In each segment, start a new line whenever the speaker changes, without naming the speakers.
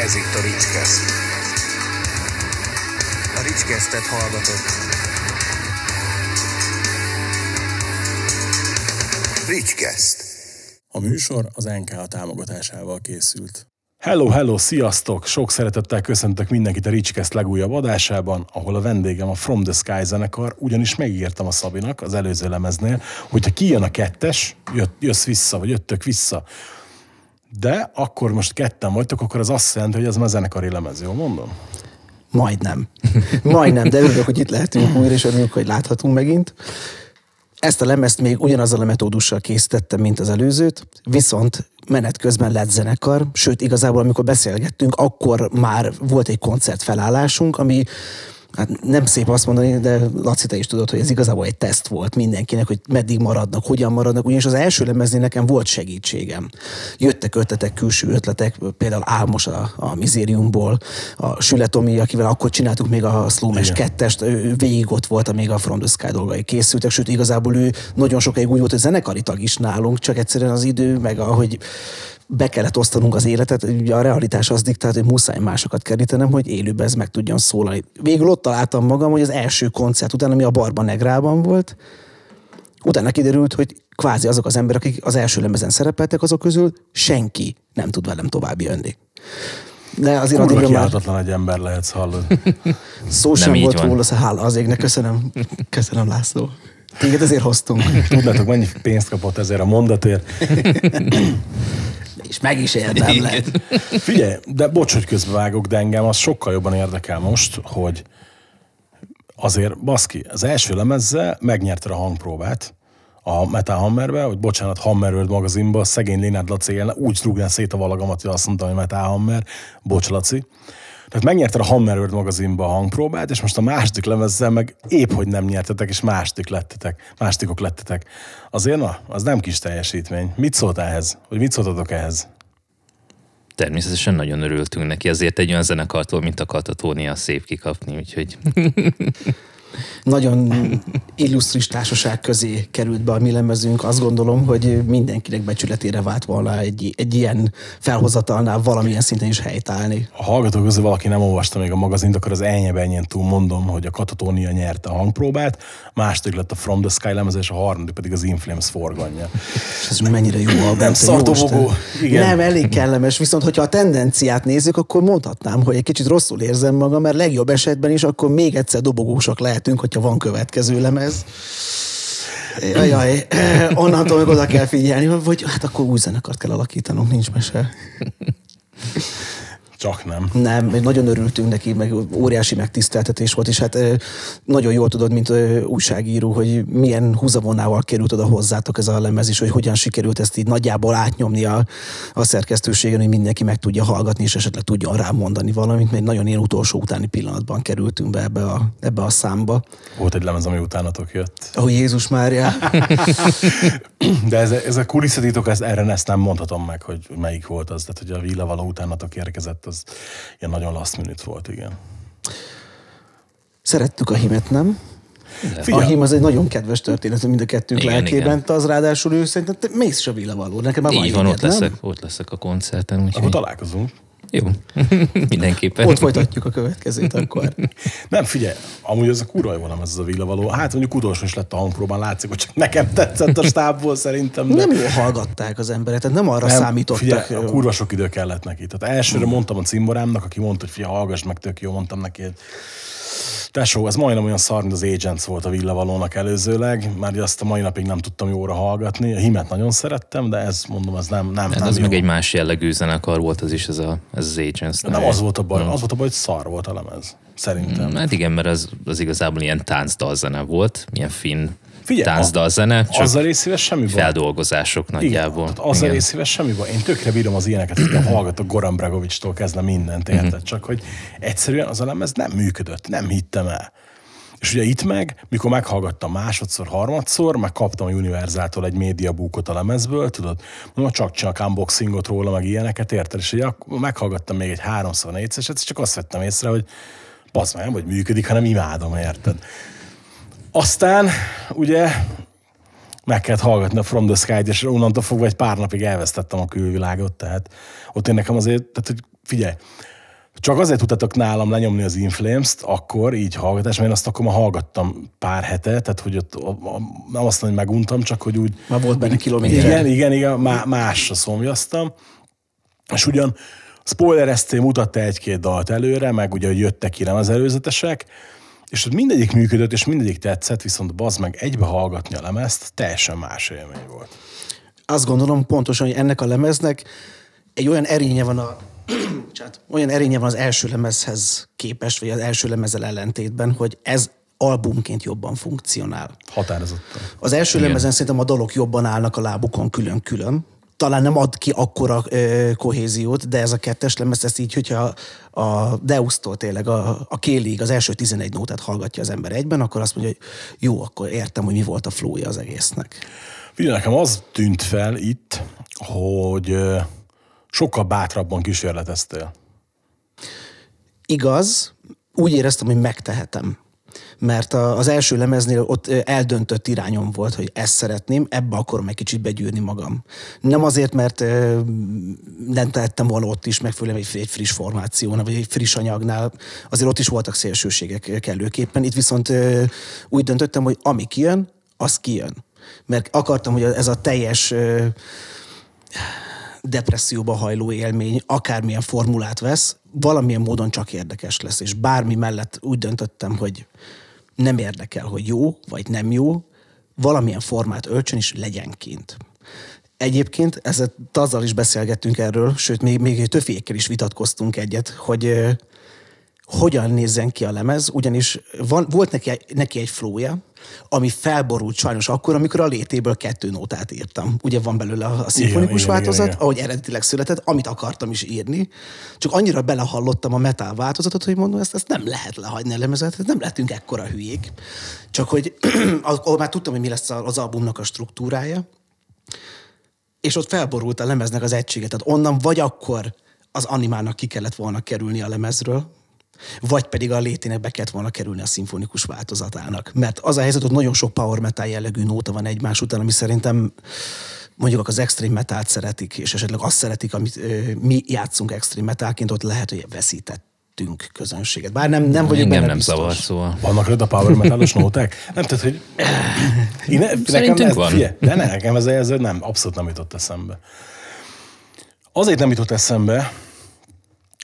Ez itt a Ricskeszt. A Ricskesztet hallgatott. Ricskeszt.
A műsor az NK támogatásával készült.
Hello, hello, sziasztok! Sok szeretettel köszöntök mindenkit a Ricskeszt legújabb adásában, ahol a vendégem a From the Sky zenekar, ugyanis megígértem a Szabinak az előző lemeznél, hogyha kijön a kettes, jött, jössz vissza, vagy jöttök vissza, de akkor most ketten vagytok, akkor az azt jelenti, hogy ez már zenekari lemez, jól mondom?
Majdnem. Majdnem, de örülök, hogy itt lehetünk újra, és örülök, hogy láthatunk megint. Ezt a lemezt még ugyanazzal a metódussal készítettem, mint az előzőt, viszont menet közben lett zenekar, sőt igazából amikor beszélgettünk, akkor már volt egy koncertfelállásunk, ami hát nem szép azt mondani, de Laci, te is tudod, hogy ez igazából egy teszt volt mindenkinek, hogy meddig maradnak, hogyan maradnak, ugyanis az első lemeznél nekem volt segítségem. Jöttek ötletek, külső ötletek, például Álmos a, a Mizériumból, a Süle Tomi, akivel akkor csináltuk még a Slowmesh kettest, ő végig ott volt, amíg a From the Sky dolgai készültek, sőt igazából ő nagyon sokáig úgy volt, hogy zenekari tag is nálunk, csak egyszerűen az idő, meg ahogy be kellett osztanunk az életet, ugye a realitás az diktált, hogy muszáj másokat kerítenem, hogy élőben ez meg tudjon szólalni. Végül ott találtam magam, hogy az első koncert után, ami a Barba Negrában volt, utána kiderült, hogy kvázi azok az emberek, akik az első lemezen szerepeltek, azok közül senki nem tud velem tovább jönni. De azért
Kurva
addigra már
egy ember lehetsz hallod.
szó sem
így
volt
van.
róla, szóval hála az égnek, köszönöm. Köszönöm, László. Téged ezért hoztunk.
Tudnátok, mennyi pénzt kapott ezért a mondatért?
És meg is érdemled.
Figyelj, de bocs, hogy közbevágok, de engem az sokkal jobban érdekel most, hogy azért, baszki, az első lemezzel megnyerte a hangpróbát a Metal Hammerbe, hogy bocsánat, Hammer World magazinba, szegény Lénád Laci ellen úgy rúgná szét a valagamat, hogy azt mondtam, hogy Metal Hammer, bocs Laci. Tehát megnyerte a Hammer World magazinba a hangpróbát, és most a második lemezzel meg épp, hogy nem nyertetek, és másik lettetek, másodikok lettetek. Azért na, az nem kis teljesítmény. Mit szólt ehhez? Vagy mit szóltatok ehhez?
Természetesen nagyon örültünk neki, azért egy olyan zenekartól, mint a Katatónia szép kikapni, úgyhogy
nagyon illusztris társaság közé került be a mi lemezünk. Azt gondolom, hogy mindenkinek becsületére vált volna egy, egy ilyen felhozatalnál valamilyen szinten is helytállni.
A hallgatók közül valaki nem olvasta még a magazint, akkor az ennyi ennyien túl mondom, hogy a Katatónia nyerte a hangpróbát, második lett a From the Sky lemez, és a harmadik pedig az Inflames forganya.
És ez mennyire jó album.
Nem. Igen.
Nem, elég kellemes. Viszont, hogyha a tendenciát nézzük, akkor mondhatnám, hogy egy kicsit rosszul érzem magam, mert legjobb esetben is akkor még egyszer dobogósak lehetünk, hogyha van következő lemez. Jaj, onnantól meg oda kell figyelni, vagy hát akkor új zenekart kell alakítanunk, nincs mese.
Csak nem.
Nem, nagyon örültünk neki, meg óriási megtiszteltetés volt, és hát nagyon jól tudod, mint újságíró, hogy milyen húzavonával került oda hozzátok ez a lemez, és hogy hogyan sikerült ezt így nagyjából átnyomni a, a szerkesztőségen, hogy mindenki meg tudja hallgatni, és esetleg tudjon rám mondani valamit, mert nagyon ilyen utolsó utáni pillanatban kerültünk be ebbe a, ebbe a számba.
Volt egy lemez, ami utánatok jött.
Ó, Jézus Mária!
De ez, ez a kulisszatitok, ezt, erre ezt nem mondhatom meg, hogy melyik volt az. Tehát, hogy a Villa való utánatok érkezett, az ilyen nagyon last minute volt, igen.
Szerettük a himet, nem? A
Figyelj,
hím az egy nagyon kedves történet, mind a kettőnk
Igen,
lelkében.
igen.
Te az ráadásul ő szerintem te mész is a villavaló. Nekem már van
így van, ott
nem?
leszek, ott leszek a koncerten,
akkor
úgyhogy
találkozunk.
Jó. Mindenképpen.
Ott folytatjuk a következőt akkor.
Nem, figyelj, amúgy ez a kurva jó nem ez az a Villa való. Hát mondjuk utolsó is lett a hangpróbán, látszik, hogy csak nekem tetszett a stábból szerintem. De...
Nem jól hallgatták az emberek, tehát nem arra
Nem,
számítottak.
Figyelj, a kurva sok idő kellett neki. Tehát elsőre mondtam a cimborámnak, aki mondta, hogy figyelj, hallgass meg, tök jó, mondtam neki, hogy Tesó, ez majdnem olyan szar, mint az Agents volt a villavalónak előzőleg, mert azt a mai napig nem tudtam jóra hallgatni. A himet nagyon szerettem, de ez mondom, ez nem, nem,
Hát
nem
az
jó.
meg egy más jellegű zenekar volt az is, ez, a, ez az Agents.
Nem az volt a baj, az volt a baj, hogy szar volt a lemez. Szerintem.
Hát igen, mert az, az igazából ilyen táncdalzene volt, ilyen finn
Figyelj,
táncdalzene, csak
Azzal részével semmi baj.
feldolgozások
Igen,
nagyjából.
tehát azzal
Igen.
részével semmi baj. Én tökre bírom az ilyeneket, hogy hallgatok Goran Bregovics-tól kezdve mindent, érted?
Mhm.
Csak hogy egyszerűen az a lemez nem működött, nem hittem el. És ugye itt meg, mikor meghallgattam másodszor, harmadszor, meg kaptam a Univerzától egy médiabúkot a lemezből, tudod, mondom, csak csinálok unboxingot róla, meg ilyeneket, érted? És ugye meghallgattam még egy háromszor, négyszer, és csak azt vettem észre, hogy bazd meg, nem, hogy működik, hanem imádom, érted? Aztán ugye meg kellett hallgatni a From the Sky-t, és onnantól fogva egy pár napig elvesztettem a külvilágot, tehát ott én nekem azért, tehát hogy figyelj, csak azért tudtatok nálam lenyomni az Inflames-t, akkor így hallgatás, mert én azt akkor már hallgattam pár hete, tehát hogy ott, a, a, nem azt mondom, hogy meguntam, csak hogy úgy...
Már volt benne kilométer.
Igen, igen, igen, má, másra szomjaztam. És ugyan spoilereztél, mutatta egy-két dalt előre, meg ugye, hogy jöttek ki nem az előzetesek, és ott mindegyik működött, és mindegyik tetszett, viszont bazd meg egybe hallgatni a lemezt, teljesen más élmény volt.
Azt gondolom pontosan, hogy ennek a lemeznek egy olyan erénye van a olyan erénye van az első lemezhez képest, vagy az első lemezzel ellentétben, hogy ez albumként jobban funkcionál.
Határozottan.
Az első
Igen.
lemezen szerintem a dalok jobban állnak a lábukon külön-külön. Talán nem ad ki akkora ö, kohéziót, de ez a kettes lemez, ezt így, hogyha a Deus-tól tényleg a, a kélig az első 11 nótát hallgatja az ember egyben, akkor azt mondja, hogy jó, akkor értem, hogy mi volt a flója az egésznek.
Figyelj, nekem az tűnt fel itt, hogy sokkal bátrabban kísérleteztél.
Igaz, úgy éreztem, hogy megtehetem. Mert az első lemeznél ott eldöntött irányom volt, hogy ezt szeretném, ebbe akarom egy kicsit begyűrni magam. Nem azért, mert nem tehettem volna ott is megfelelően egy, egy friss formációnál, vagy egy friss anyagnál. Azért ott is voltak szélsőségek kellőképpen. Itt viszont úgy döntöttem, hogy ami kijön, az kijön. Mert akartam, hogy ez a teljes depresszióba hajló élmény, akármilyen formulát vesz, valamilyen módon csak érdekes lesz. És bármi mellett úgy döntöttem, hogy nem érdekel, hogy jó vagy nem jó, valamilyen formát öltsön és legyen kint. Egyébként ezzel azzal is beszélgettünk erről, sőt, még, még többiekkel is vitatkoztunk egyet, hogy hogyan nézzen ki a lemez, ugyanis van, volt neki, neki egy flója, ami felborult sajnos akkor, amikor a létéből kettő nótát írtam. Ugye van belőle a, szimfonikus
igen,
változat,
igen, igen.
ahogy eredetileg született, amit akartam is írni, csak annyira belehallottam a metal változatot, hogy mondom, ezt, ezt nem lehet lehagyni a lemezet, nem lehetünk ekkora hülyék. Csak hogy ahol már tudtam, hogy mi lesz az albumnak a struktúrája, és ott felborult a lemeznek az egysége. Tehát onnan vagy akkor az animának ki kellett volna kerülni a lemezről, vagy pedig a létének be kellett volna kerülni a szimfonikus változatának. Mert az a helyzet, hogy nagyon sok power metal jellegű nóta van egymás után, ami szerintem mondjuk az extreme metált szeretik, és esetleg azt szeretik, amit ö, mi játszunk extreme metalként, ott lehet, hogy veszítettünk közönséget. Bár nem, nem vagyok
Engem
benne
nem
biztos.
zavar, szóval.
Vannak röd a power metalos nóták? Nem, tehát, hogy... Én, ne- nekem
Szerintünk
ez,
van.
Figyelj, de ne, nekem ez, ez nem, abszolút nem jutott eszembe. Azért nem jutott eszembe,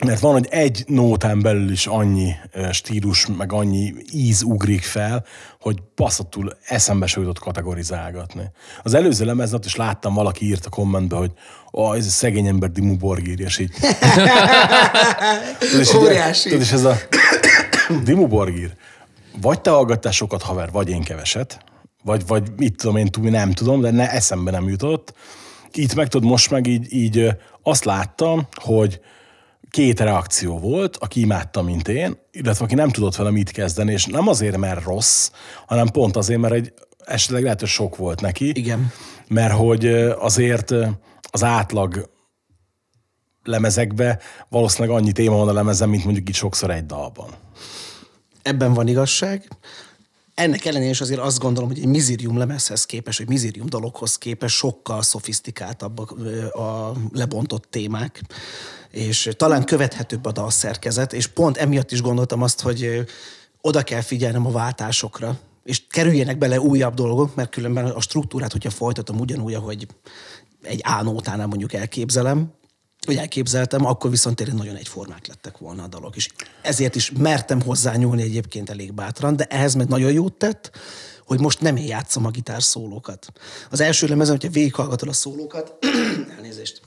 mert van, hogy egy nótán belül is annyi stílus, meg annyi íz ugrik fel, hogy passzottul eszembe se jutott kategorizálgatni. Az előző lemezen ott is láttam, valaki írt a kommentbe, hogy oh, ez a szegény ember Dimu Borgir, és így... Tudod,
Óriási.
Tudod, és ez a Dimu Borgir, vagy te hallgattál sokat, haver, vagy én keveset, vagy, vagy mit tudom én, túl, nem tudom, de ne, eszembe nem jutott. Itt meg tudod, most meg így, így azt láttam, hogy két reakció volt, aki imádta, mint én, illetve aki nem tudott vele mit kezdeni, és nem azért, mert rossz, hanem pont azért, mert egy esetleg lehet, hogy sok volt neki.
Igen.
Mert hogy azért az átlag lemezekbe valószínűleg annyi téma van a lemezen, mint mondjuk itt sokszor egy dalban.
Ebben van igazság. Ennek ellenére is azért azt gondolom, hogy egy Mizirium lemezhez képest, vagy Mizirium dalokhoz képest sokkal szofisztikáltabbak a lebontott témák, és talán követhetőbb a dalszerkezet, és pont emiatt is gondoltam azt, hogy oda kell figyelnem a váltásokra, és kerüljenek bele újabb dolgok, mert különben a struktúrát, hogyha folytatom ugyanúgy, ahogy egy A mondjuk elképzelem, hogy elképzeltem, akkor viszont tényleg nagyon egyformák lettek volna a dalok. És ezért is mertem hozzányúlni egyébként elég bátran, de ehhez meg nagyon jót tett, hogy most nem én játszom a gitár szólókat. Az első lemezen, hogyha végighallgatod a szólókat, elnézést,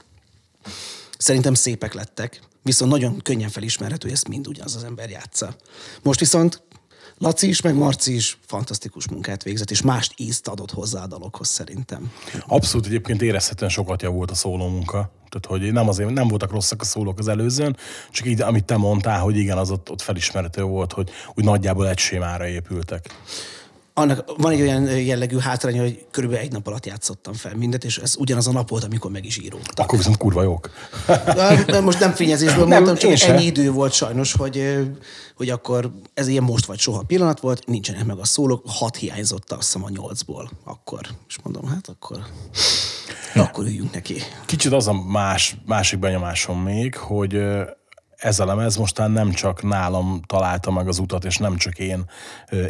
szerintem szépek lettek, viszont nagyon könnyen felismerhető, hogy ezt mind ugyanaz az ember játsza. Most viszont Laci is, meg Marci is fantasztikus munkát végzett, és mást ízt adott hozzá a dalokhoz szerintem.
Abszolút egyébként érezhetően sokat javult a szóló munka. Tehát, hogy nem azért, nem voltak rosszak a szólók az előzőn, csak így, amit te mondtál, hogy igen, az ott, ott felismerhető volt, hogy úgy nagyjából egy sémára épültek.
Annak van egy olyan jellegű hátránya, hogy körülbelül egy nap alatt játszottam fel mindet, és ez ugyanaz a nap volt, amikor meg is íródtam.
Akkor viszont kurva jók.
Most nem fényezésből
Nem,
mondtam, csak ennyi idő volt sajnos, hogy, hogy akkor ez ilyen most vagy soha pillanat volt, nincsenek meg a szólók, hat hiányzott azt hiszem a nyolcból akkor. És mondom, hát akkor, akkor üljünk neki.
Kicsit az a más, másik benyomásom még, hogy ez a lemez mostán nem csak nálam találta meg az utat, és nem csak én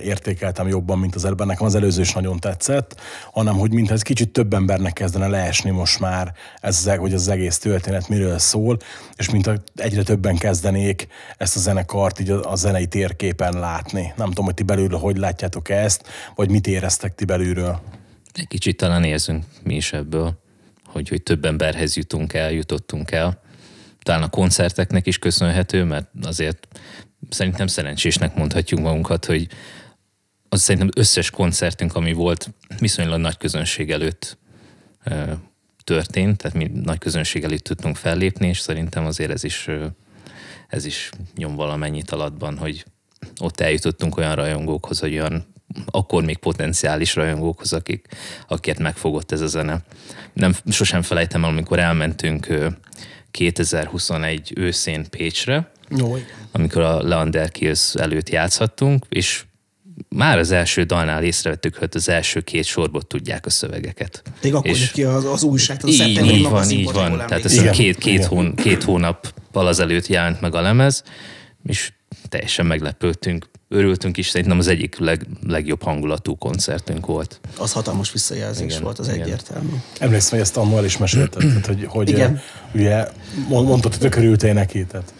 értékeltem jobban, mint az előbb, nekem az előző is nagyon tetszett, hanem hogy mintha ez kicsit több embernek kezdene leesni most már, ez, hogy az egész történet miről szól, és mint egyre többen kezdenék ezt a zenekart így a, a zenei térképen látni. Nem tudom, hogy ti belülről hogy látjátok ezt, vagy mit éreztek ti belülről.
Egy kicsit talán érzünk mi is ebből, hogy, hogy több emberhez jutunk el, jutottunk el. Talán a koncerteknek is köszönhető, mert azért szerintem szerencsésnek mondhatjuk magunkat, hogy az szerintem összes koncertünk, ami volt, viszonylag nagy közönség előtt történt, tehát mi nagy közönség előtt tudtunk fellépni, és szerintem azért ez is, ez is nyom valamennyit alatban, hogy ott eljutottunk olyan rajongókhoz, hogy olyan akkor még potenciális rajongókhoz, akik, akiket megfogott ez a zene. Nem, sosem felejtem el, amikor elmentünk 2021 őszén Pécsre,
Jó,
amikor a Leander Kills előtt játszhattunk, és már az első dalnál észrevettük, hogy az első két sorból tudják a szövegeket.
Még akkor
És-
ki az, az újság, az
így, így van, így van. Tehát ez
Igen,
két, két, hón, két hónappal azelőtt jelent meg a lemez, és teljesen meglepődtünk. Örültünk is, szerintem az egyik leg, legjobb hangulatú koncertünk volt.
Az hatalmas visszajelzés
Igen,
volt, az
igen.
egyértelmű.
Emlékszem, hogy ezt el is mesélted, tehát, hogy, hogy
Igen.
ugye mond- mondtad, hogy tök örültél neki, tehát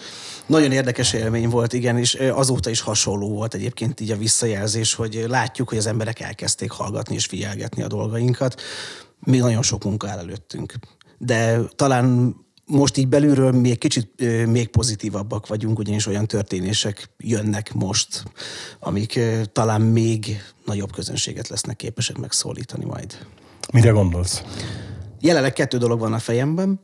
Nagyon érdekes élmény volt, igen, és ö, azóta is hasonló volt egyébként így a visszajelzés, hogy látjuk, hogy az emberek elkezdték hallgatni és figyelgetni a dolgainkat. Még nagyon sok munka áll előttünk. De talán most így belülről még kicsit még pozitívabbak vagyunk, ugyanis olyan történések jönnek most, amik talán még nagyobb közönséget lesznek képesek megszólítani majd.
mire gondolsz?
Jelenleg kettő dolog van a fejemben.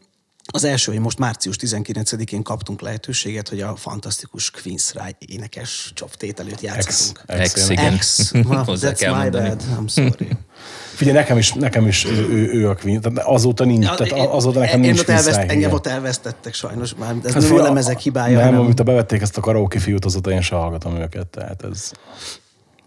Az első, hogy most március 19-én kaptunk lehetőséget, hogy a fantasztikus Queen's Rye énekes csaptételőt
Ex,
játszhatunk.
Ex,
ex,
igen.
Ex. Well,
Hozzá
that's my
mondani.
bad. I'm sorry.
Figyelj, nekem is, nekem is ő, ő, ő a Queen, tehát azóta nincs, tehát azóta nekem
én
nincs
ott elveszt, engem ott elvesztettek sajnos már. Ez
Hát
nem a lemezek hibája,
Nem,
hanem
amit bevették ezt a karaoke fiút, azóta én sem hallgatom őket, tehát ez...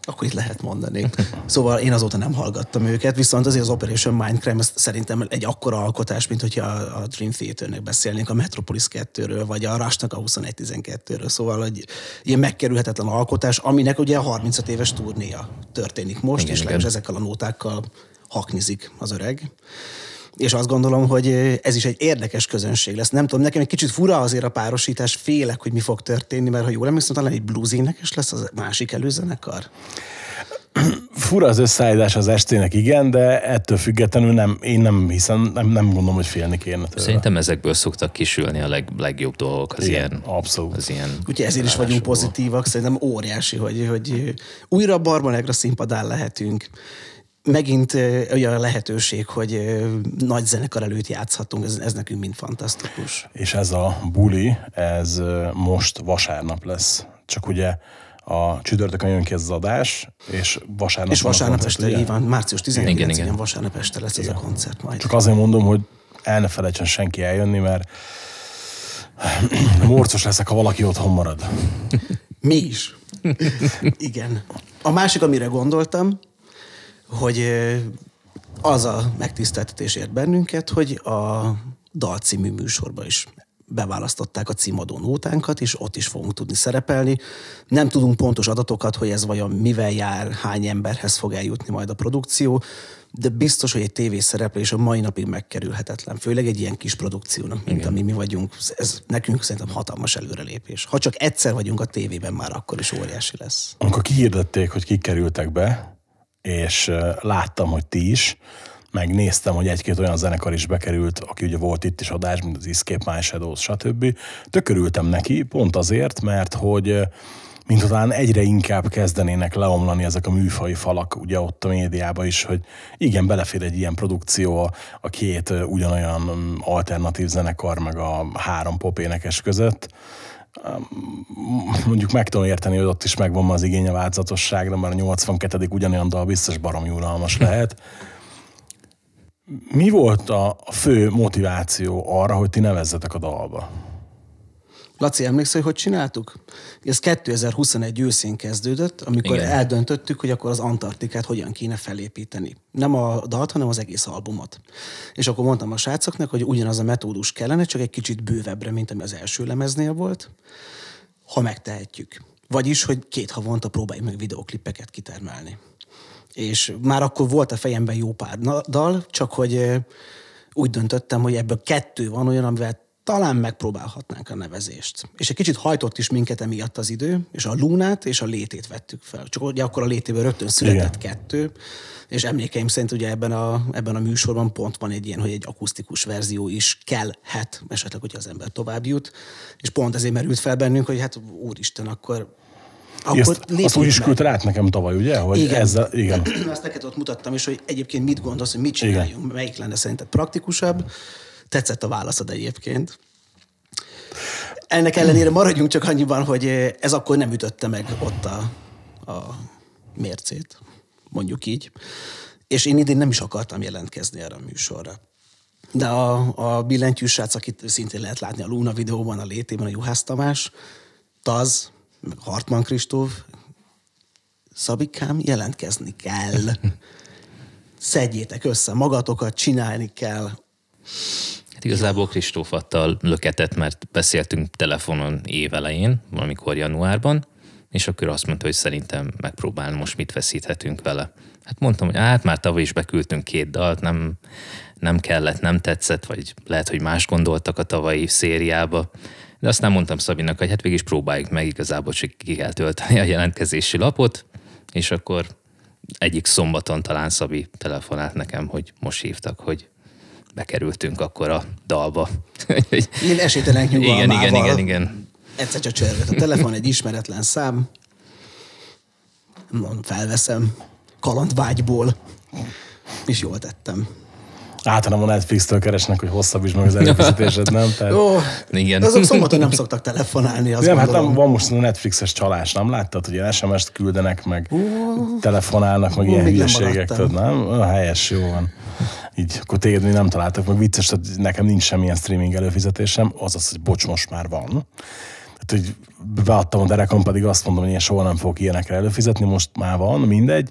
akkor itt lehet mondani. Szóval én azóta nem hallgattam őket, viszont azért az Operation Mindcrime ez szerintem egy akkora alkotás, mint hogyha a Dream Theaternek beszélnénk, a Metropolis 2-ről, vagy a Rushnak a 21-12-ről. Szóval egy ilyen megkerülhetetlen alkotás, aminek ugye a 35 éves turnéja történik most,
Igen,
és
igen.
ezekkel a nótákkal haknizik az öreg. És azt gondolom, hogy ez is egy érdekes közönség lesz. Nem tudom, nekem egy kicsit fura azért a párosítás, félek, hogy mi fog történni, mert ha jól emlékszem, talán egy blues énekes lesz az másik előzenekar.
Fura az összeállítás az estének, igen, de ettől függetlenül nem, én nem hiszem, nem, nem gondolom, hogy félni kéne tőle.
Szerintem ezekből szoktak kisülni a leg, legjobb dolgok, az
Igen,
ilyen,
abszolút.
az ilyen
Úgyhogy ezért is vagyunk pozitívak, szerintem óriási, hogy, hogy újra Barbanegra színpadán lehetünk. Megint olyan lehetőség, hogy nagy zenekar előtt játszhatunk, ez, ez nekünk mind fantasztikus.
És ez a buli, ez most vasárnap lesz. Csak ugye a csütörtökön jön ki ez az adás, és vasárnap
És vasárnap
koncert,
este, így van, március 19
Igen,
igen,
igen.
igen. vasárnap este lesz ez a koncert majd.
Csak azért mondom, hogy el ne felejtsen senki eljönni, mert morcos leszek, ha valaki otthon marad.
Mi is. Igen. A másik, amire gondoltam, hogy az a megtiszteltetés ért bennünket, hogy a Dal című műsorba is beválasztották a címadó nótánkat, és ott is fogunk tudni szerepelni. Nem tudunk pontos adatokat, hogy ez vajon mivel jár, hány emberhez fog eljutni majd a produkció, de biztos, hogy egy tévészereplés a mai napig megkerülhetetlen, főleg egy ilyen kis produkciónak, mint Igen. ami mi vagyunk. Ez nekünk szerintem hatalmas előrelépés. Ha csak egyszer vagyunk a tévében, már akkor is óriási lesz.
Amikor kihirdették, hogy kik kerültek be, és láttam, hogy ti is, meg néztem, hogy egy-két olyan zenekar is bekerült, aki ugye volt itt is adás, mint az Escape My Shadows, stb. Tökörültem neki, pont azért, mert hogy mint talán egyre inkább kezdenének leomlani ezek a műfai falak, ugye ott a médiában is, hogy igen, belefér egy ilyen produkció a, a két ugyanolyan alternatív zenekar, meg a három popénekes között, mondjuk meg tudom érteni, hogy ott is megvan az igény a változatosságra, mert a 82. ugyanolyan dal biztos baromi unalmas lehet. Mi volt a fő motiváció arra, hogy ti nevezzetek a dalba?
Laci, emlékszel, hogy hogy csináltuk? Ez 2021 őszén kezdődött, amikor
Igen.
Eldöntöttük, hogy akkor az Antarktikát hogyan kéne felépíteni. Nem a dalt, hanem az egész albumot. És akkor mondtam a srácoknak, hogy ugyanaz a metódus kellene, csak egy kicsit bővebbre, mint ami az első lemeznél volt, ha megtehetjük. Vagyis, hogy két havonta próbáljuk meg videoklipeket kitermelni. És már akkor volt a fejemben jó pár dal, csak hogy úgy döntöttem, hogy ebből kettő van olyan, amivel talán megpróbálhatnánk a nevezést. És egy kicsit hajtott is minket emiatt az idő, és a Lunát és a Létét vettük fel. Csak ugye akkor a Létéből rögtön született
Igen.
kettő, és emlékeim szerint ugye ebben a, ebben a műsorban pont van egy ilyen, hogy egy akusztikus verzió is kellhet, esetleg, hogyha az ember tovább jut. És pont ezért merült fel bennünk, hogy hát úristen, akkor akkor
Azt, azt úgy is küldte át nekem tavaly, ugye? Hogy
Igen.
Ezzel, igen.
Azt neked ott mutattam is, hogy egyébként mit gondolsz, hogy mit csináljunk, Igen. melyik lenne szerinted praktikusabb. Tetszett a válaszod egyébként. Ennek ellenére maradjunk csak annyiban, hogy ez akkor nem ütötte meg ott a, a mércét, mondjuk így. És én idén nem is akartam jelentkezni erre a műsorra. De a, a billentyűs srác, akit szintén lehet látni a Luna videóban, a létében, a Juhász Tamás, Taz, meg Hartman Kristóf, Szabikám, jelentkezni kell. Szedjétek össze magatokat, csinálni kell.
Hát igazából Kristóf adta löketet, mert beszéltünk telefonon évelején, valamikor januárban, és akkor azt mondta, hogy szerintem megpróbálni most mit veszíthetünk vele. Hát mondtam, hogy hát már tavaly is beküldtünk két dalt, nem, nem kellett, nem tetszett, vagy lehet, hogy más gondoltak a tavalyi szériába. De aztán mondtam Szabinak, hogy hát végig is próbáljuk meg, igazából csak ki kell tölteni a jelentkezési lapot, és akkor egyik szombaton talán Szabi telefonált nekem, hogy most hívtak, hogy bekerültünk akkor a dalba.
Én esélytelen
igen,
nyugalmával.
igen, igen, igen.
Egyszer csak csörgött a telefon, egy ismeretlen szám. Mondom, felveszem. Kalandvágyból. És jól tettem.
Általában a Netflix-től keresnek, hogy hosszabb is meg az előfizetésed, nem? Tehát,
Ó,
Igen.
de azok szombaton nem szoktak telefonálni, azt
nem, hát
gondolom.
nem, van most a Netflixes csalás, nem láttad, hogy ilyen SMS-t küldenek, meg telefonálnak, meg
Ú,
ilyen hülyeségek, tudod, nem? Ó, helyes, jó van. Így, akkor téged még nem találtak, meg vicces, tehát nekem nincs semmilyen streaming előfizetésem, azaz, hogy bocs, most már van. Tehát, hogy beadtam a derekam, pedig azt mondom, hogy én soha nem fogok ilyenekre előfizetni, most már van, mindegy.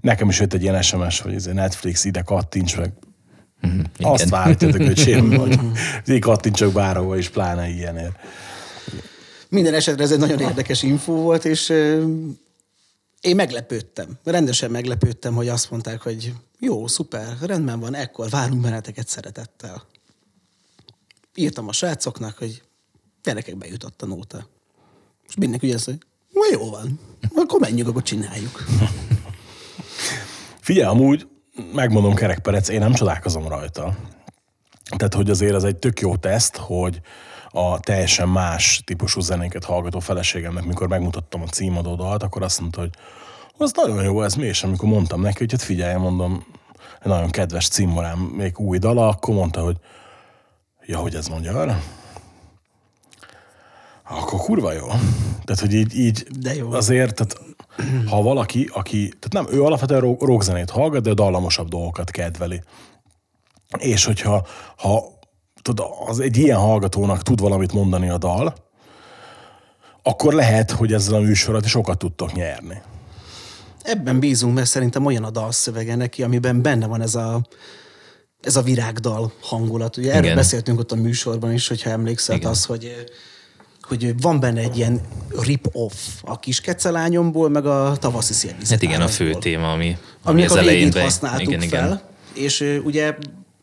Nekem is jött egy ilyen SMS, hogy ez Netflix ide kattints meg. Azt várjátok, hogy sém vagy. Így kattintsok bárhova is, pláne ilyenért.
Minden esetre ez egy nagyon érdekes infó volt, és én meglepődtem. Rendesen meglepődtem, hogy azt mondták, hogy jó, szuper, rendben van, ekkor várunk benneteket szeretettel. Írtam a srácoknak, hogy gyerekek bejutott a nóta. És mindenki ugye azt mondja, "Na, jó van, akkor menjünk, akkor csináljuk.
Figyelj, amúgy megmondom kerekperec, én nem csodálkozom rajta. Tehát, hogy azért ez egy tök jó teszt, hogy a teljesen más típusú zenéket hallgató feleségemnek, mikor megmutattam a címadó dalt, akkor azt mondta, hogy az nagyon jó, ez mi, és amikor mondtam neki, hogy hát figyelj, mondom, egy nagyon kedves címvarám, még új dala, akkor mondta, hogy ja, hogy ez magyar? Akkor kurva jó. Tehát, hogy így, így
De jó.
azért, tehát, ha valaki, aki, tehát nem, ő alapvetően ro- rockzenét hallgat, de a dallamosabb dolgokat kedveli. És hogyha ha, tudod, az egy ilyen hallgatónak tud valamit mondani a dal, akkor lehet, hogy ezzel a műsorral is sokat tudtok nyerni.
Ebben bízunk, mert szerintem olyan a dalszövege neki, amiben benne van ez a, ez a virágdal hangulat. Ugye erről
Igen.
beszéltünk ott a műsorban is, hogyha emlékszel,
Igen.
az, hogy hogy van benne egy ilyen rip-off a kis kecelányomból, meg a tavaszi szélvizet
Hát igen, a fő téma, ami, ami az
a
elején be...
használtuk
igen,
fel,
igen.
és ugye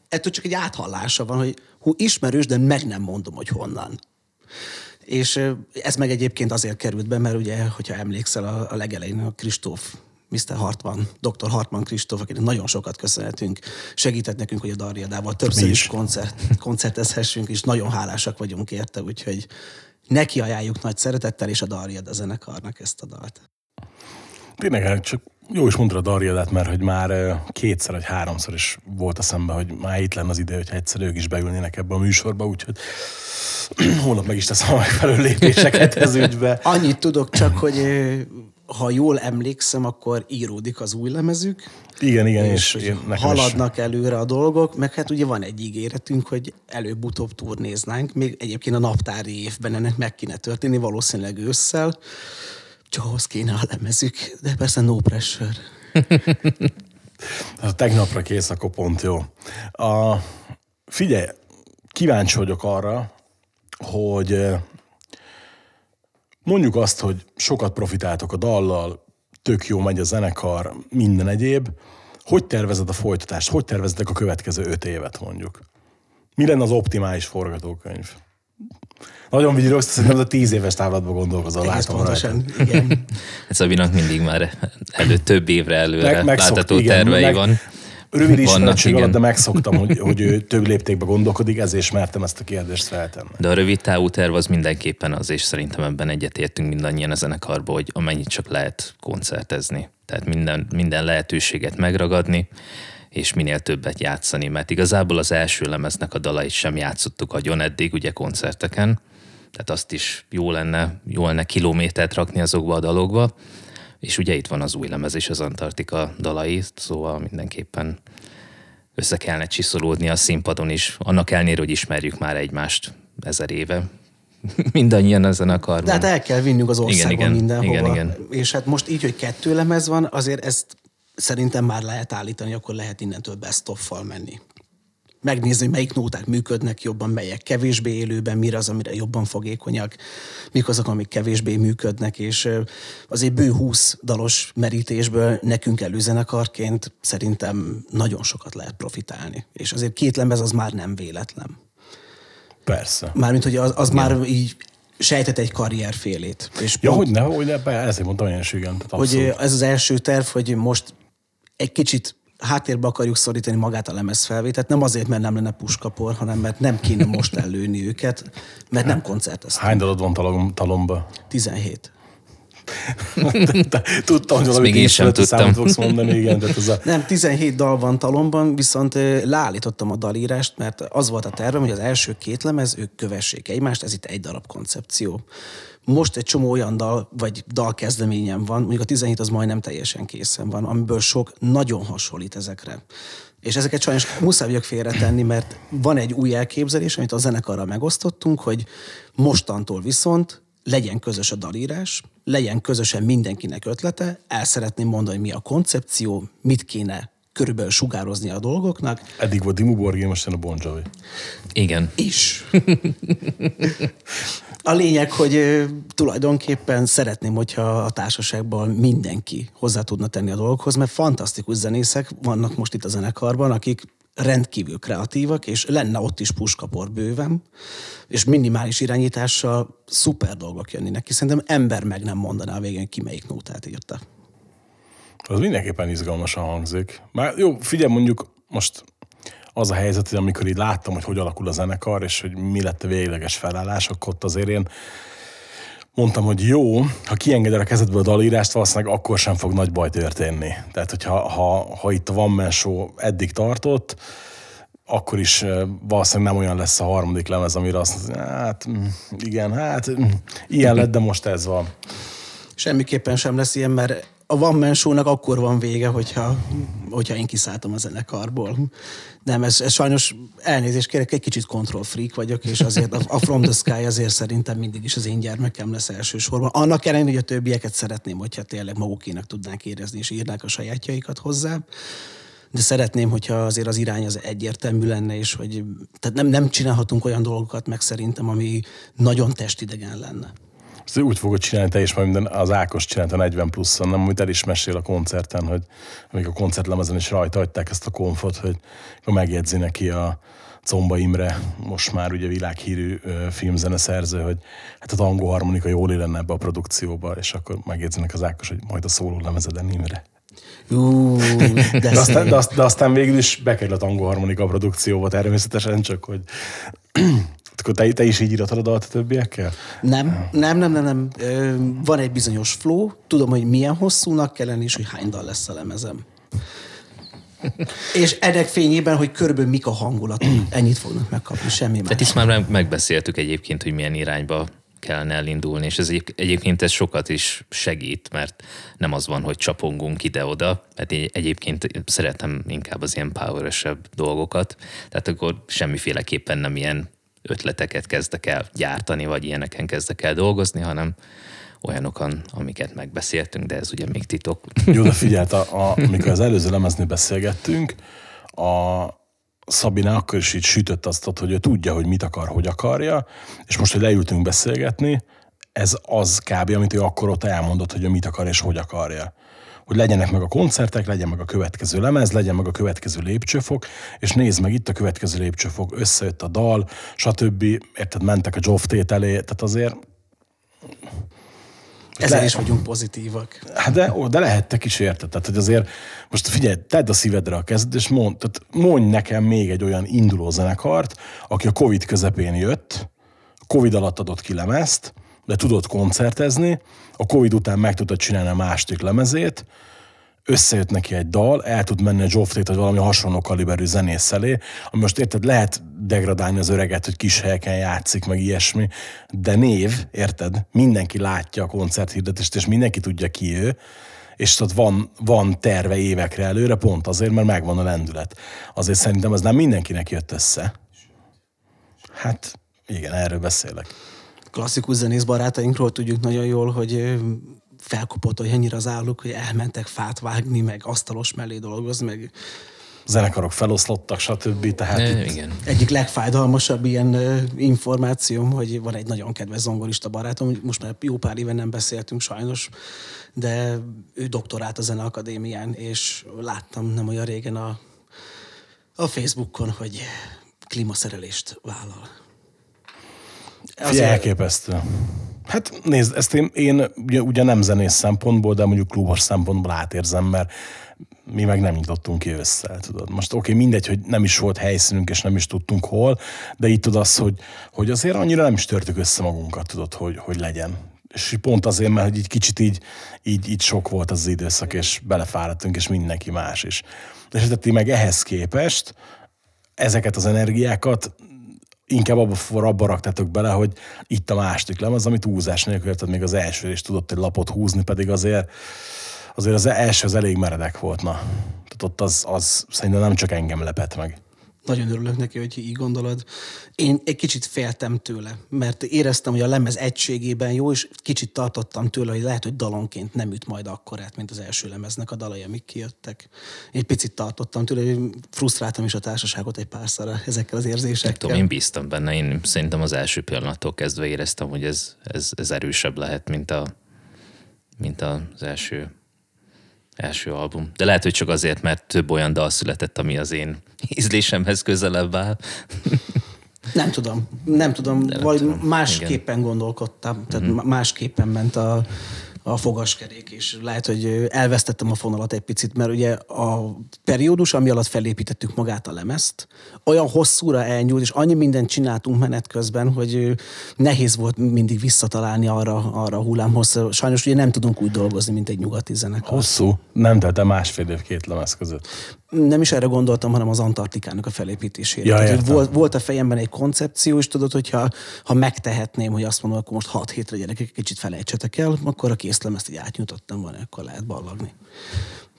ettől csak egy áthallása van, hogy hú, ismerős, de meg nem mondom, hogy honnan. És ez meg egyébként azért került be, mert ugye, hogyha emlékszel a, a legelején a Kristóf, Mr. Hartman, Dr. Hartman Kristóf, akinek nagyon sokat köszönhetünk, segített nekünk, hogy a Darjadával többször
Mi
is
is.
koncert, koncertezhessünk, és nagyon hálásak vagyunk érte, úgyhogy neki ajánljuk nagy szeretettel, és a Darjad a zenekarnak ezt a dalt.
Tényleg, hát csak jó is mondta a Darjadát, mert hogy már kétszer vagy háromszor is volt a szembe, hogy már itt lenne az ide, hogyha egyszer ők is beülnének ebbe a műsorba, úgyhogy holnap meg is teszem a megfelelő lépéseket ez ügybe.
Annyit tudok csak, hogy ha jól emlékszem, akkor íródik az új lemezük,
Igen, igen, és,
és,
én,
haladnak előre a dolgok, meg hát ugye van egy ígéretünk, hogy előbb-utóbb turnéznánk, még egyébként a naptári évben ennek meg kéne történni, valószínűleg ősszel, csak ahhoz kéne a lemezük, de persze no pressure.
Is, ha tegnapra kész, akkor pont jó. A, figyelj, kíváncsi vagyok arra, hogy mondjuk azt, hogy sokat profitáltok a dallal, tök jó megy a zenekar, minden egyéb. Hogy tervezed a folytatást? Hogy tervezedek a következő öt évet mondjuk? Mi lenne az optimális forgatókönyv? Nagyon vigyorogsz, szerintem a tíz éves távlatban gondolkozol,
Egész
látom rajta.
pontosan, igen.
Hát Szabinak mindig már elő, több évre előre
megszok-
látható
igen,
tervei
meg-
van.
Rövid ismeretség alatt, de megszoktam, hogy, hogy ő több léptékbe gondolkodik, ezért ismertem ezt a kérdést feltenni.
De a rövid távú terv az mindenképpen az, és szerintem ebben egyetértünk mindannyian a zenekarban, hogy amennyit csak lehet koncertezni. Tehát minden, minden lehetőséget megragadni, és minél többet játszani, mert igazából az első lemeznek a dalait sem játszottuk agyon eddig, ugye koncerteken, tehát azt is jó lenne, jó lenne kilométert rakni azokba a dalokba, és ugye itt van az új lemez és az Antarktika dalai, szóval mindenképpen össze kellene csiszolódni a színpadon is, annak ellenére, hogy ismerjük már egymást ezer éve. Mindannyian ezen akarban.
De hát el kell vinnünk az országon
igen,
mindenhova.
igen, igen.
És hát most így, hogy kettő lemez van, azért ezt szerintem már lehet állítani, akkor lehet innentől best menni. Megnézni, hogy melyik nóták működnek jobban, melyek kevésbé élőben, mire az, amire jobban fogékonyak, mik azok, amik kevésbé működnek, és azért bő 20 dalos merítésből nekünk előzenekarként szerintem nagyon sokat lehet profitálni. És azért két lemez az már nem véletlen.
Persze.
Mármint, hogy az, az már így sejtett egy karrier félét. És
Ja,
pont-
hogy ne, hogy ne, ezért mondtam én is, igen.
Hogy ez az első terv, hogy most egy kicsit háttérbe akarjuk szorítani magát a lemezfelvételt, nem azért, mert nem lenne puskapor, hanem mert nem kéne most ellőni őket, mert nem koncerteztünk.
Hány dalod van talom, talomba?
17.
Tudtam, hogy valami
még én sem tudtam.
számot fogsz mondani, igen. Tehát ez a,
Nem, 17 dal van talomban, viszont leállítottam a dalírást, mert az volt a tervem, hogy az első két lemez, ők kövessék egymást, ez itt egy darab koncepció. Most egy csomó olyan dal, vagy dalkezdeményem van, mondjuk a 17 az majdnem teljesen készen van, amiből sok nagyon hasonlít ezekre. És ezeket sajnos muszáj vagyok félretenni, mert van egy új elképzelés, amit a zenekarral megosztottunk, hogy mostantól viszont legyen közös a dalírás, legyen közösen mindenkinek ötlete, el szeretném mondani, hogy mi a koncepció, mit kéne körülbelül sugározni a dolgoknak,
eddig volt Dimu Borgé, most a Bon Jovi.
Igen.
is. A lényeg, hogy tulajdonképpen szeretném, hogyha a társaságban mindenki hozzá tudna tenni a dolgokhoz, mert fantasztikus zenészek vannak most itt a zenekarban, akik rendkívül kreatívak, és lenne ott is puskapor bőven, és minimális irányítással szuper dolgok jönnének ki. Szerintem ember meg nem mondaná a végén, ki melyik nótát írta.
Az mindenképpen izgalmasan hangzik. Már jó, figyelj, mondjuk most az a helyzet, hogy amikor így láttam, hogy hogy alakul a zenekar, és hogy mi lett a végleges felállás, akkor ott azért én mondtam, hogy jó, ha kiengeded a kezedből a dalírást, valószínűleg akkor sem fog nagy baj történni. Tehát, hogyha ha, ha itt a One Man eddig tartott, akkor is valószínűleg nem olyan lesz a harmadik lemez, amire azt mondja, hát mm, igen, hát mm, ilyen lett, de most ez van.
Semmiképpen sem lesz ilyen, mert a One Man akkor van vége, hogyha, hogyha én kiszálltam a zenekarból. Nem, ez, ez sajnos elnézést kérek, egy kicsit control freak vagyok, és azért a, From the Sky azért szerintem mindig is az én gyermekem lesz elsősorban. Annak ellenére, hogy a többieket szeretném, hogyha tényleg magukének tudnánk érezni, és írnák a sajátjaikat hozzá. De szeretném, hogyha azért az irány az egyértelmű lenne, és hogy tehát nem, nem csinálhatunk olyan dolgokat meg szerintem, ami nagyon testidegen lenne.
Ezt úgy fogod csinálni te is, majd minden az Ákos csinálta 40 pluszon, nem, amit el is mesél a koncerten, hogy még a koncertlemezen is rajta hagyták ezt a konfot, hogy akkor megjegyzi neki a Comba Imre, most már ugye világhírű filmzeneszerző, hogy hát a tangó harmonika jól lenne ebbe a produkcióba, és akkor megjegyzenek az Ákos, hogy majd a szóló lemezeden Imre.
Ú, de,
De aztán, de, azt, de aztán végül is bekerül a tangó harmonika produkcióba természetesen, csak hogy akkor te, te is így írtad a dalt a többiekkel?
Nem, nem, nem, nem, nem. Van egy bizonyos flow, tudom, hogy milyen hosszúnak kell lenni, és hogy hány dal lesz a lemezem. és ennek fényében, hogy körülbelül mik a hangulatok, ennyit fognak megkapni, semmi
Tehát
más.
ezt már meg- megbeszéltük egyébként, hogy milyen irányba kellene elindulni, és ez egy, egyébként ez sokat is segít, mert nem az van, hogy csapongunk ide-oda, mert én egyébként szeretem inkább az ilyen power dolgokat, tehát akkor semmiféleképpen nem ilyen ötleteket kezdek el gyártani, vagy ilyeneken kezdek el dolgozni, hanem olyanokon, amiket megbeszéltünk, de ez ugye még titok.
Jó, de figyelt, a, a, amikor az előző lemeznél beszélgettünk, a Szabina akkor is így sütött azt, hogy ő tudja, hogy mit akar, hogy akarja, és most, hogy leültünk beszélgetni, ez az kb. amit ő akkor ott elmondott, hogy ő mit akar és hogy akarja. Hogy legyenek meg a koncertek, legyen meg a következő lemez, legyen meg a következő lépcsőfok, és nézd meg itt a következő lépcsőfok, összejött a dal, stb. Érted, mentek a Joff elé, tehát azért
ezért is vagyunk pozitívak.
Hát de, de lehettek is érted. Tehát, hogy azért most figyelj, tedd a szívedre a kezed, és mond, tehát mondj nekem még egy olyan induló zenekart, aki a Covid közepén jött, Covid alatt adott ki lemezt, de tudott koncertezni, a Covid után meg tudta csinálni a második lemezét, összejött neki egy dal, el tud menni a Zsóftét, vagy valami hasonló kaliberű zenész elé, ami most érted, lehet degradálni az öreget, hogy kis helyeken játszik, meg ilyesmi, de név, érted, mindenki látja a koncerthirdetést, és mindenki tudja ki ő, és ott van, van terve évekre előre, pont azért, mert megvan a lendület. Azért szerintem ez nem mindenkinek jött össze. Hát igen, erről beszélek.
Klasszikus zenész barátainkról tudjuk nagyon jól, hogy felkopott olyannyira az álluk, hogy elmentek fát vágni, meg asztalos mellé dolgozni, meg
zenekarok feloszlottak, stb. Tehát
e, igen.
Egyik legfájdalmasabb ilyen információm, hogy van egy nagyon kedves zongorista barátom, most már jó pár éve nem beszéltünk sajnos, de ő doktorált a Zeneakadémián, és láttam nem olyan régen a, a Facebookon, hogy klímaszerelést vállal.
Azért... elképesztő. Hát nézd, ezt én, én ugye, ugye nem zenész szempontból, de mondjuk klubos szempontból átérzem, mert mi meg nem nyitottunk ki össze, tudod. Most oké, okay, mindegy, hogy nem is volt helyszínünk, és nem is tudtunk hol, de itt tudod az, hogy, hogy azért annyira nem is törtük össze magunkat, tudod, hogy, hogy legyen. És pont azért, mert hogy így kicsit így, így, így sok volt az, időszak, és belefáradtunk, és mindenki más is. És tehát meg ehhez képest ezeket az energiákat inkább abba, abba raktátok bele, hogy itt a második lemez, amit húzás nélkül, tehát még az első is tudott egy lapot húzni, pedig azért, azért az első az elég meredek volt, na. Tehát ott az, az szerintem nem csak engem lepett meg.
Nagyon örülök neki, hogy így gondolod. Én egy kicsit féltem tőle, mert éreztem, hogy a lemez egységében jó, és kicsit tartottam tőle, hogy lehet, hogy dalonként nem üt majd akkorát, mint az első lemeznek a dalai, amik kijöttek. Egy picit tartottam tőle, hogy frusztráltam is a társaságot egy párszor ezekkel az érzésekkel.
Tudom, én bíztam benne, én szerintem az első pillanattól kezdve éreztem, hogy ez, ez, ez erősebb lehet, mint, a, mint az első első album. De lehet, hogy csak azért, mert több olyan dal született, ami az én ízlésemhez közelebb áll.
Nem tudom, nem tudom, vagy tudom. másképpen Igen. gondolkodtam, tehát mm-hmm. másképpen ment a, a fogaskerék, és lehet, hogy elvesztettem a fonalat egy picit, mert ugye a periódus, ami alatt felépítettük magát a lemezt, olyan hosszúra elnyúlt, és annyi mindent csináltunk menet közben, hogy nehéz volt mindig visszatalálni arra, arra a hullámhoz. Sajnos ugye nem tudunk úgy dolgozni, mint egy nyugati zenekar.
Hosszú? Nem tette másfél év két lemez között
nem is erre gondoltam, hanem az Antarktikának a felépítésére.
Ja, Tehát,
volt, volt a fejemben egy koncepció, és tudod, hogyha ha megtehetném, hogy azt mondom, akkor most 6 hétre gyerekek, kicsit felejtsetek el, akkor a készlemezt így átnyújtottam volna, akkor lehet ballagni.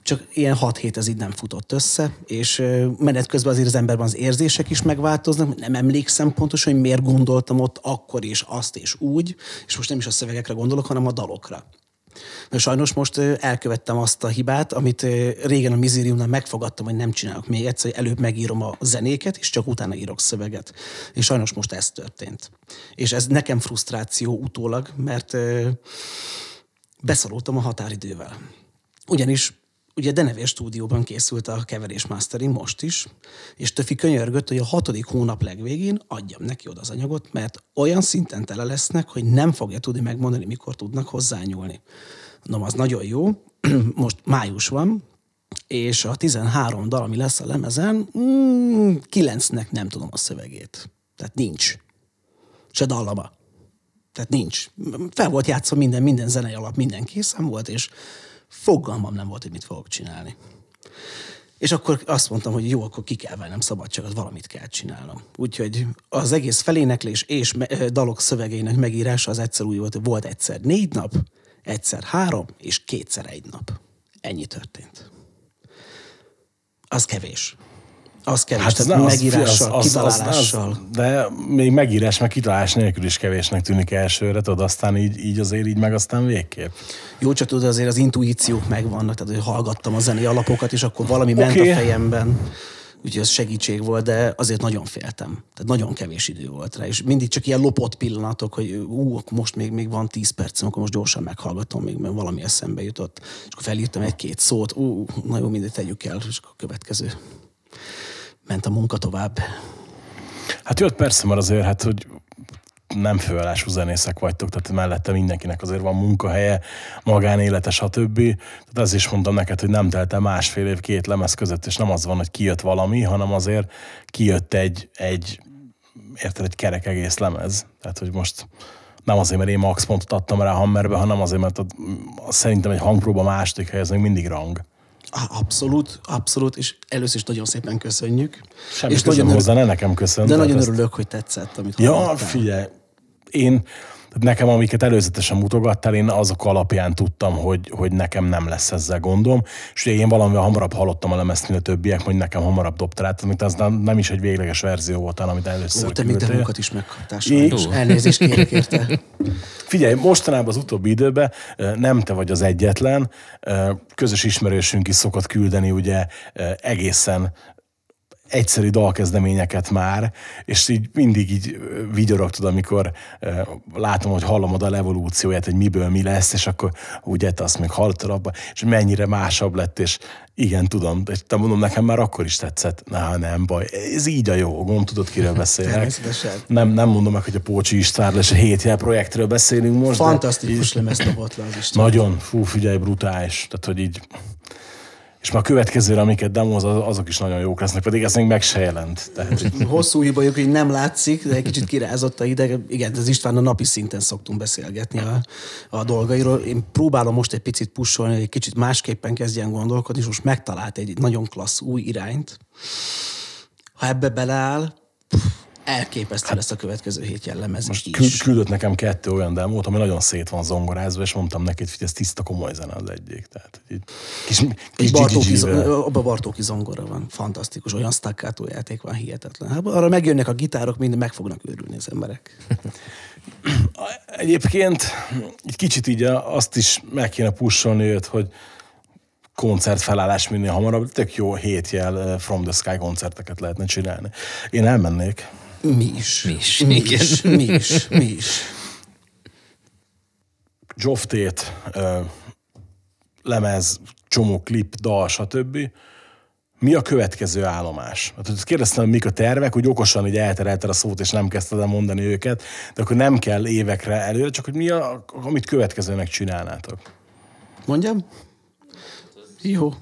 Csak ilyen 6 hét ez így nem futott össze, és menet közben azért az emberben az érzések is megváltoznak, nem emlékszem pontosan, hogy miért gondoltam ott akkor és azt és úgy, és most nem is a szövegekre gondolok, hanem a dalokra. Mert sajnos most elkövettem azt a hibát, amit régen a Mizériumnál megfogadtam, hogy nem csinálok még egyszer, előbb megírom a zenéket, és csak utána írok szöveget. És sajnos most ez történt. És ez nekem frusztráció utólag, mert beszorultam a határidővel. Ugyanis ugye Denevér stúdióban készült a keverés mastering most is, és Töfi könyörgött, hogy a hatodik hónap legvégén adjam neki oda az anyagot, mert olyan szinten tele lesznek, hogy nem fogja tudni megmondani, mikor tudnak hozzányúlni. No, az nagyon jó. Most május van, és a 13 dal, ami lesz a lemezen, mm, 9-nek nem tudom a szövegét. Tehát nincs. Se dallama. Tehát nincs. Fel volt játszva minden, minden zenei alap, minden készen volt, és fogalmam nem volt, hogy mit fogok csinálni. És akkor azt mondtam, hogy jó, akkor ki kell vennem szabadságot, valamit kell csinálnom. Úgyhogy az egész feléneklés és dalok szövegének megírása az egyszer úgy volt, hogy volt egyszer négy nap, egyszer három, és kétszer egy nap. Ennyi történt. Az kevés. Az kevés, hát tehát
az-
megírással,
az- az- az-
kitalálással.
az- De még megírás, meg kitalálás nélkül is kevésnek tűnik elsőre, tudod, aztán így, így azért így meg aztán végképp.
Jó, csak tudod, azért az intuíciók megvannak, tehát hogy hallgattam a zenei alapokat, és akkor valami ment
Oké.
a fejemben, úgyhogy ez segítség volt, de azért nagyon féltem. Tehát nagyon kevés idő volt rá, és mindig csak ilyen lopott pillanatok, hogy ú, most még, még van 10 percem, akkor most gyorsan meghallgatom, még mert valami eszembe jutott. És akkor felírtam egy-két szót, ú, na jó, mindegy, tegyük el, és akkor a következő. Ment a munka tovább.
Hát jött persze, mert azért, hát, hogy nem főállású zenészek vagytok, tehát mellette mindenkinek azért van munkahelye, magánélete, stb. Tehát ez is mondtam neked, hogy nem telt el másfél év két lemez között, és nem az van, hogy kijött valami, hanem azért kijött egy, egy érted, egy kerek egész lemez. Tehát, hogy most nem azért, mert én max pontot adtam rá a Hammerbe, hanem azért, mert ott, szerintem egy hangpróba második hely, ez még mindig rang.
Abszolút, abszolút, és először is nagyon szépen köszönjük.
Semmi
és nagyon,
hozzá, ne nekem köszön.
de nagyon
ezt-
örülök, hogy tetszett, amit
Ja,
hallottál.
figyelj, én, tehát nekem, amiket előzetesen mutogattál, én azok alapján tudtam, hogy, hogy nekem nem lesz ezzel gondom, és ugye én valamivel hamarabb hallottam a lemezt, mint a többiek, hogy nekem hamarabb dobta rá, amit az nem, nem is egy végleges verzió volt, hanem amit először
Ó, te demokat is megkaptál, sajnos. Elnézést kérek érte.
Figyelj, mostanában az utóbbi időben nem te vagy az egyetlen, közös ismerősünk is szokott küldeni ugye egészen egyszerű dalkezdeményeket már, és így mindig így ö, vigyorogtad, amikor látom, hogy hallom a evolúcióját, hogy miből mi lesz, és akkor ugye te azt még hallottad abba, és mennyire másabb lett, és igen, tudom, de te mondom, nekem már akkor is tetszett. Na, nem baj, ez így a jó, gondolom, tudod, kiről beszélek. Nem, nem mondom meg, hogy a Pócsi István és a hétjel projektről beszélünk most. de
Fantasztikus
így-
lemez dobott le az Isten.
Nagyon, fú, figyelj, brutális. Tehát, hogy így... És már a következőre, amiket demoz, az- azok is nagyon jók lesznek, pedig ez még meg se jelent. Tehát,
Hosszú hibajuk, hogy nem látszik, de egy kicsit kirázott a ideg. Igen, az István a napi szinten szoktunk beszélgetni a, a dolgairól. Én próbálom most egy picit pusolni, egy kicsit másképpen kezdjen gondolkodni, és most megtalált egy nagyon klassz új irányt. Ha ebbe beleáll, elképesztő lesz a következő hét jellemez
most
is.
küld, küldött nekem kettő olyan demót, ami nagyon szét van zongorázva, és mondtam neki, hogy ez tiszta komoly zene az egyik. Tehát, így kis,
Egy
kis
Bartóki, abban Bartóki zongora van, fantasztikus, olyan staccato játék van, hihetetlen. Hát arra megjönnek a gitárok, mind meg fognak őrülni az emberek.
Egyébként egy kicsit így azt is meg kéne pusolni őt, hogy koncertfelállás minél hamarabb, tök jó hétjel eh, From the Sky koncerteket lehetne csinálni. Én elmennék.
Mi is.
Mi is,
Mi
igen.
is. Mi is. Mi is.
Ö, lemez, csomó klip, dal, stb. Mi a következő állomás? Hát, hogy kérdeztem, mik a tervek, hogy okosan így elterelted a szót, és nem kezdted el mondani őket, de akkor nem kell évekre előre, csak hogy mi a, amit következőnek csinálnátok.
Mondjam? Jó.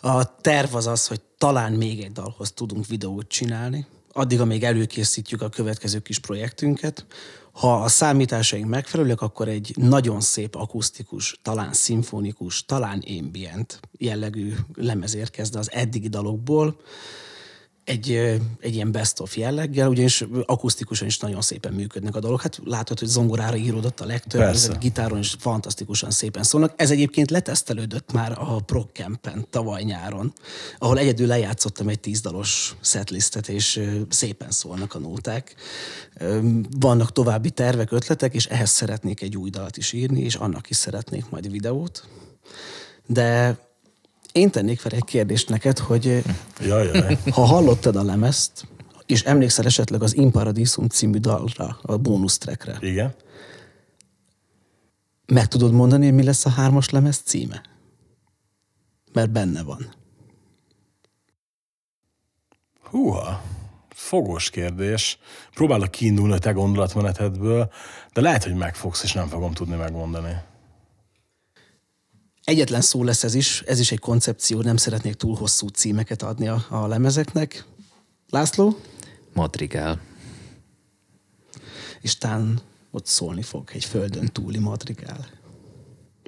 A terv az az, hogy talán még egy dalhoz tudunk videót csinálni, addig, amíg előkészítjük a következő kis projektünket. Ha a számításaink megfelelőek, akkor egy nagyon szép akusztikus, talán szimfonikus, talán ambient jellegű lemez érkezne az eddigi dalokból, egy, egy ilyen best of jelleggel, ugyanis akusztikusan is nagyon szépen működnek a dolgok. Hát látod, hogy zongorára íródott a legtöbb,
Persze.
ezek gitáron is fantasztikusan szépen szólnak. Ez egyébként letesztelődött már a Prog Campen tavaly nyáron, ahol egyedül lejátszottam egy tízdalos setlistet, és szépen szólnak a nóták. Vannak további tervek, ötletek, és ehhez szeretnék egy új dalat is írni, és annak is szeretnék majd videót. De én tennék fel egy kérdést neked, hogy
Jaj, jaj.
ha hallottad a lemezt, és emlékszel esetleg az Imparadisum című dalra, a bónusz trackre,
Igen.
meg tudod mondani, hogy mi lesz a hármas lemez címe? Mert benne van.
Húha, fogos kérdés. Próbálok kiindulni a te gondolatmenetedből, de lehet, hogy megfogsz, és nem fogom tudni megmondani.
Egyetlen szó lesz ez is, ez is egy koncepció, nem szeretnék túl hosszú címeket adni a, a lemezeknek. László?
Madrigál.
És tán ott szólni fog egy földön túli madrigál.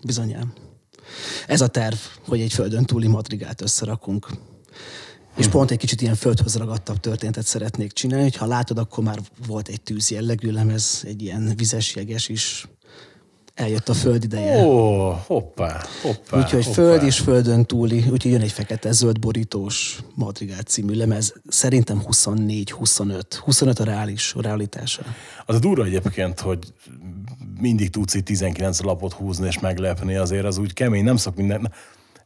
Bizonyám. Ez a terv, hogy egy földön túli madrigált összerakunk. És pont egy kicsit ilyen földhöz ragadtabb történetet szeretnék csinálni, hogy ha látod, akkor már volt egy tűz jellegű lemez, egy ilyen vizes jeges is. Eljött a föld ideje.
Ó, hoppá, hoppá.
Úgyhogy
hoppá.
föld és földön túli, úgyhogy jön egy fekete-zöld borítós Madrigál című lemez. Szerintem 24-25. 25 a reális, a realitása.
Az a durva egyébként, hogy mindig tudsz itt 19 lapot húzni és meglepni, azért az úgy kemény, nem szok minden,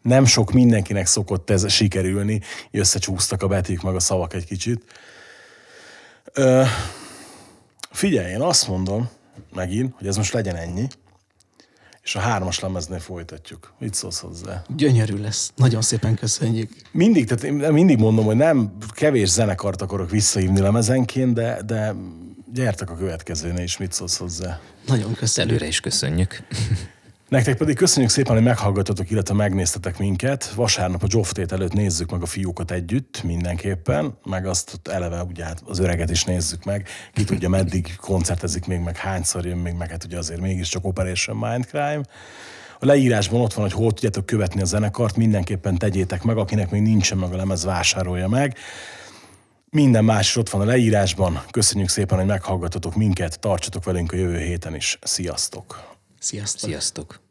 nem sok mindenkinek szokott ez sikerülni, összecsúsztak a betűk meg a szavak egy kicsit. Ö, figyelj, én azt mondom megint, hogy ez most legyen ennyi, és a hármas lemeznél folytatjuk. Mit szólsz hozzá?
Gyönyörű lesz. Nagyon szépen köszönjük.
Mindig, tehát én mindig mondom, hogy nem kevés zenekart akarok visszahívni lemezenként, de, de gyertek a következőnél is, mit szólsz hozzá.
Nagyon köszönjük.
Előre is köszönjük.
Nektek pedig köszönjük szépen, hogy meghallgatotok, illetve megnéztetek minket. Vasárnap a Zsoftét előtt nézzük meg a fiúkat együtt mindenképpen, meg azt eleve ugye hát az öreget is nézzük meg. Ki tudja, meddig koncertezik még, meg hányszor jön még, meg hát ugye azért mégiscsak Operation Mindcrime. A leírásban ott van, hogy hol tudjátok követni a zenekart, mindenképpen tegyétek meg, akinek még nincsen meg a lemez, vásárolja meg. Minden más is ott van a leírásban. Köszönjük szépen, hogy meghallgatotok minket, tartsatok velünk a jövő héten is. Sziasztok!
Sziasztok.
Sziasztok!